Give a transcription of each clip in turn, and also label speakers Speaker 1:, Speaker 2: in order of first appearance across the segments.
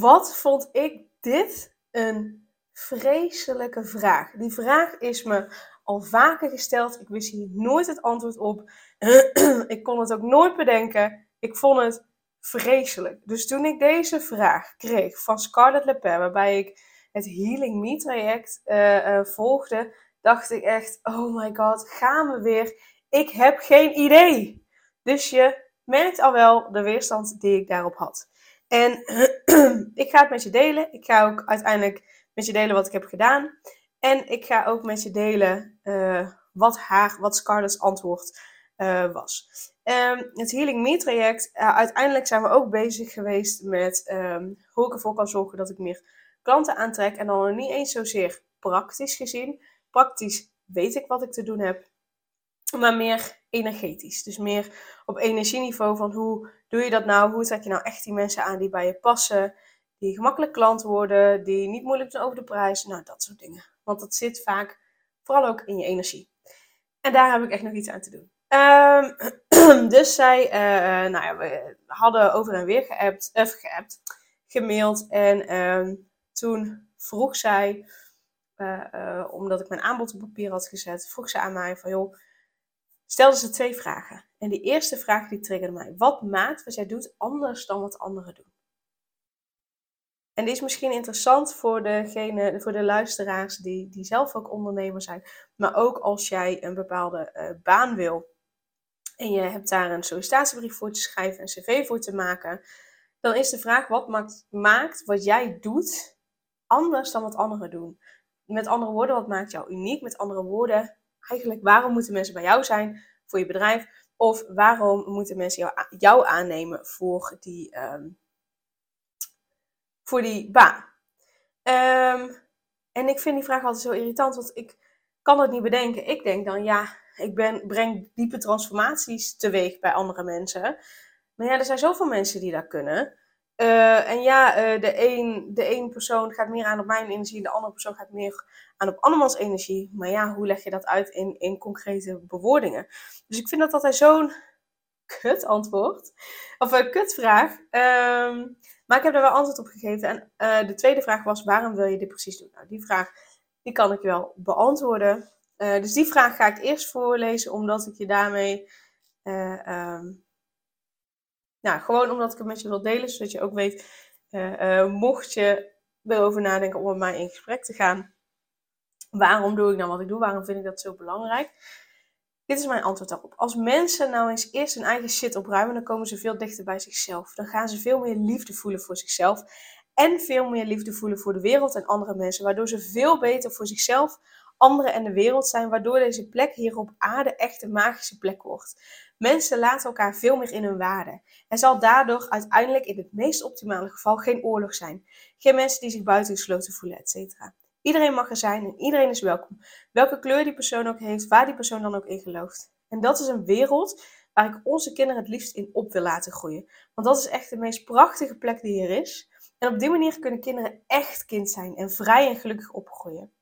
Speaker 1: Wat vond ik dit een vreselijke vraag? Die vraag is me al vaker gesteld. Ik wist hier nooit het antwoord op. ik kon het ook nooit bedenken. Ik vond het vreselijk. Dus toen ik deze vraag kreeg van Scarlett Lepin, waarbij ik het Healing Me traject uh, volgde, dacht ik echt: oh my god, gaan we weer? Ik heb geen idee. Dus je merkt al wel de weerstand die ik daarop had. En ik ga het met je delen. Ik ga ook uiteindelijk met je delen wat ik heb gedaan. En ik ga ook met je delen uh, wat haar, wat Scarlett's antwoord uh, was. Um, het Healing Me traject, uh, uiteindelijk zijn we ook bezig geweest met um, hoe ik ervoor kan zorgen dat ik meer klanten aantrek. En dan niet eens zozeer praktisch gezien. Praktisch weet ik wat ik te doen heb. Maar meer energetisch. Dus meer op energieniveau van hoe doe je dat nou? Hoe trek je nou echt die mensen aan die bij je passen? Die gemakkelijk klant worden, die niet moeilijk zijn over de prijs. Nou, dat soort dingen. Want dat zit vaak vooral ook in je energie. En daar heb ik echt nog iets aan te doen. Um, dus zij, uh, nou ja, we hadden over en weer geappt, uh, geappt gemaild. En um, toen vroeg zij, uh, omdat ik mijn aanbod op papier had gezet, vroeg ze aan mij van joh, stelde ze twee vragen. En die eerste vraag die triggerde mij. Wat maakt wat jij doet anders dan wat anderen doen? En die is misschien interessant voor, degene, voor de luisteraars die, die zelf ook ondernemer zijn. Maar ook als jij een bepaalde uh, baan wil. En je hebt daar een sollicitatiebrief voor te schrijven, een cv voor te maken. Dan is de vraag, wat maakt, maakt wat jij doet anders dan wat anderen doen? Met andere woorden, wat maakt jou uniek? Met andere woorden, eigenlijk waarom moeten mensen bij jou zijn voor je bedrijf? Of waarom moeten mensen jou, jou aannemen voor die, um, voor die baan? Um, en ik vind die vraag altijd zo irritant, want ik kan het niet bedenken. Ik denk dan, ja, ik ben, breng diepe transformaties teweeg bij andere mensen. Maar ja, er zijn zoveel mensen die dat kunnen. Uh, en ja, uh, de, een, de persoon gaat meer aan op mijn energie, de andere persoon gaat meer aan op andermans energie. Maar ja, hoe leg je dat uit in, in concrete bewoordingen? Dus ik vind dat altijd zo'n kut antwoord. Of een kutvraag. Um, maar ik heb daar wel antwoord op gegeven. En uh, de tweede vraag was, waarom wil je dit precies doen? Nou, die vraag die kan ik wel beantwoorden. dus die vraag ga ik eerst voorlezen, omdat ik je daarmee... Um, nou, gewoon omdat ik het met je wil delen, zodat je ook weet, mocht je erover nadenken om met mij in gesprek te gaan, waarom doe ik nou wat ik doe? Waarom vind ik dat zo belangrijk? Dit is mijn antwoord daarop. Als mensen nou eens eerst hun eigen shit opruimen, dan komen ze veel dichter bij zichzelf. Dan gaan ze veel meer liefde voelen voor zichzelf. En veel meer liefde voelen voor de wereld en andere mensen. Waardoor ze veel beter voor zichzelf, anderen en de wereld zijn. Waardoor deze plek hier op aarde echt een magische plek wordt. Mensen laten elkaar veel meer in hun waarde. Er zal daardoor uiteindelijk in het meest optimale geval geen oorlog zijn. Geen mensen die zich buitengesloten voelen, etc. Iedereen mag er zijn en iedereen is welkom. Welke kleur die persoon ook heeft, waar die persoon dan ook in gelooft. En dat is een wereld waar ik onze kinderen het liefst in op wil laten groeien. Want dat is echt de meest prachtige plek die er is. En op die manier kunnen kinderen echt kind zijn en vrij en gelukkig opgroeien.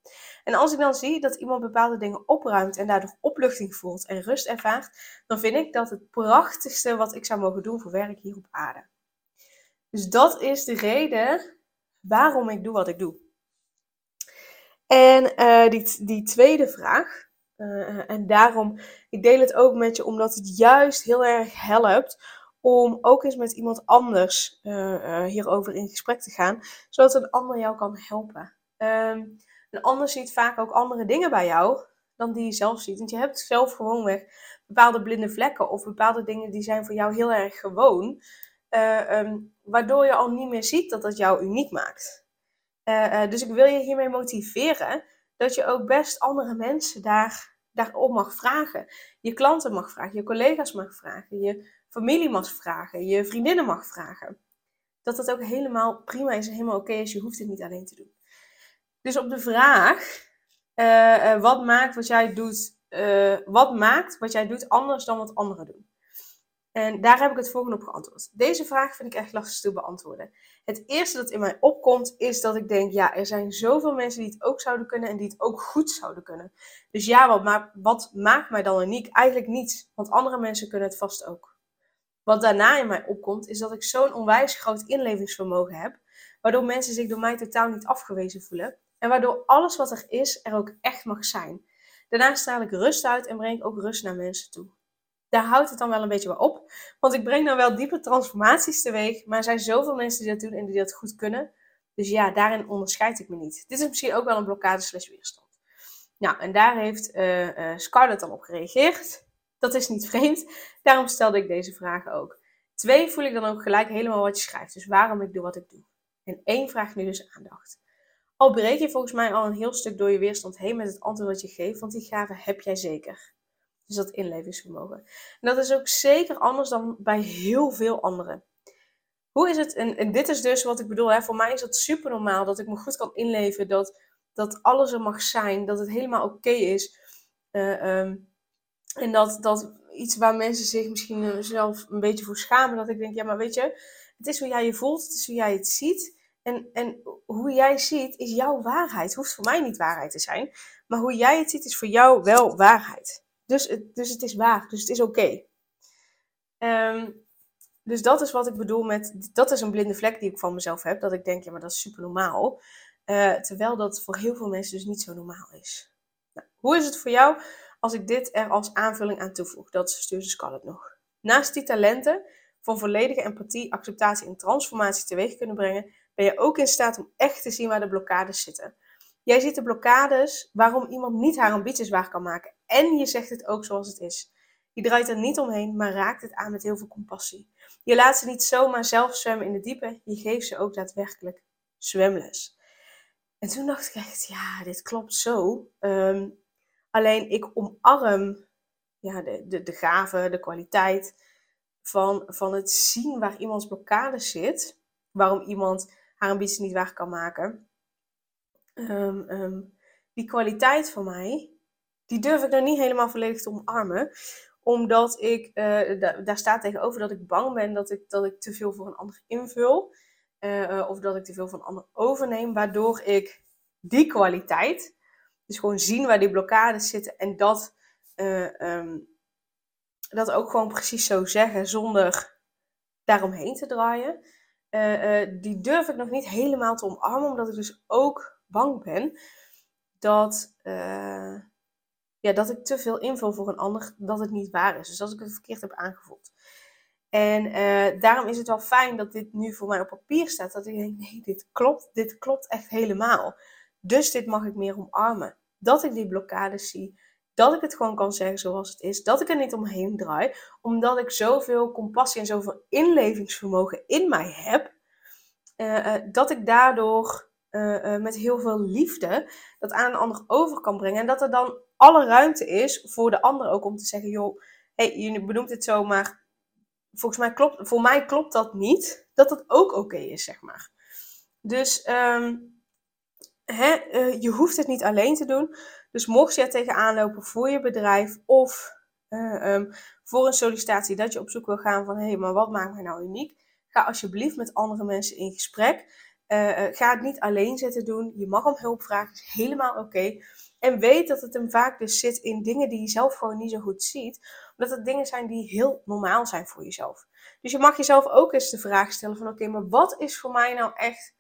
Speaker 1: En als ik dan zie dat iemand bepaalde dingen opruimt en daardoor opluchting voelt en rust ervaart, dan vind ik dat het prachtigste wat ik zou mogen doen voor werk hier op aarde. Dus dat is de reden waarom ik doe wat ik doe. En uh, die, die tweede vraag, uh, en daarom, ik deel het ook met je omdat het juist heel erg helpt om ook eens met iemand anders uh, hierover in gesprek te gaan, zodat een ander jou kan helpen. Um, een ander ziet vaak ook andere dingen bij jou dan die je zelf ziet. Want je hebt zelf gewoonweg bepaalde blinde vlekken of bepaalde dingen die zijn voor jou heel erg gewoon. Um, waardoor je al niet meer ziet dat dat jou uniek maakt. Uh, uh, dus ik wil je hiermee motiveren dat je ook best andere mensen daar, daarop mag vragen. Je klanten mag vragen, je collega's mag vragen, je familie mag vragen, je vriendinnen mag vragen. dat dat ook helemaal prima is en helemaal oké is. Je hoeft het niet alleen te doen. Dus op de vraag, eh, eh, wat maakt wat jij doet, wat maakt wat jij doet anders dan wat anderen doen? En daar heb ik het volgende op geantwoord. Deze vraag vind ik echt lastig te beantwoorden. Het eerste dat in mij opkomt is dat ik denk, ja, er zijn zoveel mensen die het ook zouden kunnen en die het ook goed zouden kunnen. Dus ja, wat, wat maakt mij dan uniek? Eigenlijk niets, want andere mensen kunnen het vast ook. Wat daarna in mij opkomt, is dat ik zo'n onwijs groot inlevingsvermogen heb, waardoor mensen zich door mij totaal niet afgewezen voelen. En waardoor alles wat er is, er ook echt mag zijn. Daarnaast straal ik rust uit en breng ik ook rust naar mensen toe daar houdt het dan wel een beetje bij op. Want ik breng dan wel diepe transformaties teweeg. Maar er zijn zoveel mensen die dat doen en die dat goed kunnen. Dus ja, daarin onderscheid ik me niet. Dit is misschien ook wel een blokkade slash weerstand. Nou, en daar heeft uh, Scarlett dan op gereageerd. Dat is niet vreemd. Daarom stelde ik deze vragen ook. Twee voel ik dan ook gelijk helemaal wat je schrijft. Dus waarom ik doe wat ik doe. En één vraagt nu dus aandacht. Al breek je volgens mij al een heel stuk door je weerstand heen met het antwoord wat je geeft, want die gave heb jij zeker. Dus dat inlevingsvermogen. En dat is ook zeker anders dan bij heel veel anderen. Hoe is het, en, en dit is dus wat ik bedoel, hè, voor mij is dat super normaal dat ik me goed kan inleven, dat, dat alles er mag zijn, dat het helemaal oké is. Uh, um, en dat, dat iets waar mensen zich misschien uh, zelf een beetje voor schamen, dat ik denk, ja maar weet je, het is hoe jij je voelt, het is hoe jij het ziet. En, en hoe jij ziet is jouw waarheid. Hoeft voor mij niet waarheid te zijn. Maar hoe jij het ziet is voor jou wel waarheid. Dus het, dus het is waar, dus het is oké. Ehm, dus dat is wat ik bedoel met, dat is een blinde vlek die ik van mezelf heb. Dat ik denk, ja, maar dat is super normaal. Uh, terwijl dat voor heel veel mensen dus niet zo normaal is. Nou, hoe is het voor jou als ik dit er als aanvulling aan toevoeg? Dat stuurt kan het nog. Naast die talenten van volledige empathie, acceptatie en transformatie teweeg kunnen brengen, ben je ook in staat om echt te zien waar de blokkades zitten. Jij ziet de blokkades waarom iemand niet haar ambities waar kan maken. En je zegt het ook zoals het is. Je draait er niet omheen, maar raakt het aan met heel veel compassie. Je laat ze niet zomaar zelf zwemmen in de diepe, je geeft ze ook daadwerkelijk zwemles. En toen dacht ik echt, ja, dit klopt zo. Ehm, alleen ik omarm ja, de, de, de gave, de kwaliteit van, van het zien waar iemands blokkade zit. Waarom iemand haar ambitie niet waar kan maken. Ehm, ehm, die kwaliteit van mij, die durf ik nog niet helemaal volledig te omarmen. Omdat ik, uh, daar staat tegenover dat ik bang ben dat ik, dat ik te veel voor een ander invul. Uh, of dat ik te veel van een ander overneem. Waardoor ik die kwaliteit, dus gewoon zien waar die blokkades zitten en dat, uh, um, dat ook gewoon precies zo zeggen zonder daaromheen te draaien. die durf ik nog niet helemaal te omarmen, omdat ik dus ook bang ben dat, ja, dat ik te veel invul voor een ander, dat het niet waar is. Dus dat ik het verkeerd heb aangevoeld. En uh, daarom is het wel fijn dat dit nu voor mij op papier staat. Dat ik denk, nee, dit klopt, dit klopt echt helemaal. Dus dit mag ik meer omarmen. Dat ik die blokkades zie. Dat ik het gewoon kan zeggen zoals het is. Dat ik er niet omheen draai. Omdat ik zoveel compassie en zoveel inlevingsvermogen in mij heb. Uh, dat ik daardoor met heel veel liefde dat aan een ander over kan brengen. En dat er dan alle ruimte is voor de ander ook om te zeggen: joh, hey, je benoemt het zo, maar volgens mij klopt, voor mij klopt dat niet. Dat dat ook oké is, zeg maar. Dus um, hè, uh, je hoeft het niet alleen te doen. Dus mocht je er tegenaan lopen voor je bedrijf of uh, um, voor een sollicitatie dat je op zoek wil gaan van hé, hey, maar wat maakt mij nou uniek? Ga alsjeblieft met andere mensen in gesprek. Uh, ga het niet alleen zitten doen. Je mag om hulp vragen, is helemaal oké. En weet dat het hem vaak dus zit in dingen die je zelf gewoon niet zo goed ziet. Omdat het dingen zijn die heel normaal zijn voor jezelf. Dus je mag jezelf ook eens de vraag stellen van oké, maar wat is voor mij nou echt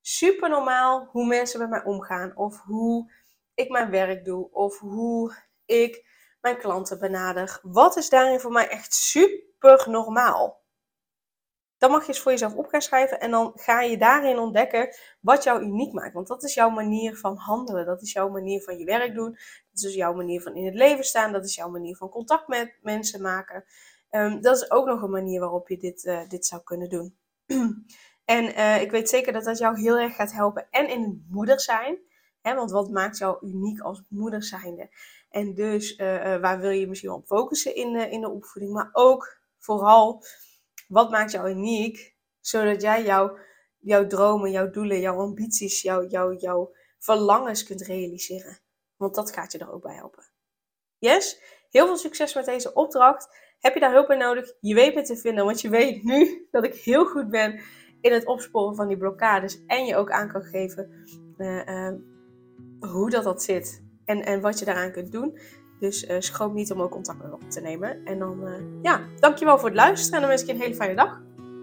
Speaker 1: super normaal hoe mensen met mij omgaan? Of hoe ik mijn werk doe? Of hoe ik mijn klanten benader? Wat is daarin voor mij echt super normaal? Dan mag je eens voor jezelf op gaan schrijven en dan ga je daarin ontdekken wat jou uniek maakt. Want dat is jouw manier van handelen. Dat is jouw manier van je werk doen. Dat is dus jouw manier van in het leven staan. Dat is jouw manier van contact met mensen maken. Um, dat is ook nog een manier waarop je dit, uh, dit zou kunnen doen. en uh, ik weet zeker dat dat jou heel erg gaat helpen. En in het moeder zijn. Hè, want wat maakt jou uniek als moeder zijnde? En dus uh, waar wil je misschien op focussen in, in de opvoeding. Maar ook vooral wat maakt jou uniek Zodat jij jouw, jouw dromen, jouw doelen, jouw ambities, jouw, jouw, jouw verlangens kunt realiseren. Want dat gaat je er ook bij helpen. Yes? Heel veel succes met deze opdracht. Heb je daar hulp bij nodig? Je weet me te vinden, want je weet nu dat ik heel goed ben in het opsporen van die blokkades. En je ook aan kan geven uh, uh, hoe dat, dat zit en, en wat je daaraan kunt doen. Dus uh, schroom niet om ook contact met me op te nemen. En dan, ja, dankjewel voor het luisteren en dan wens ik je een hele fijne dag.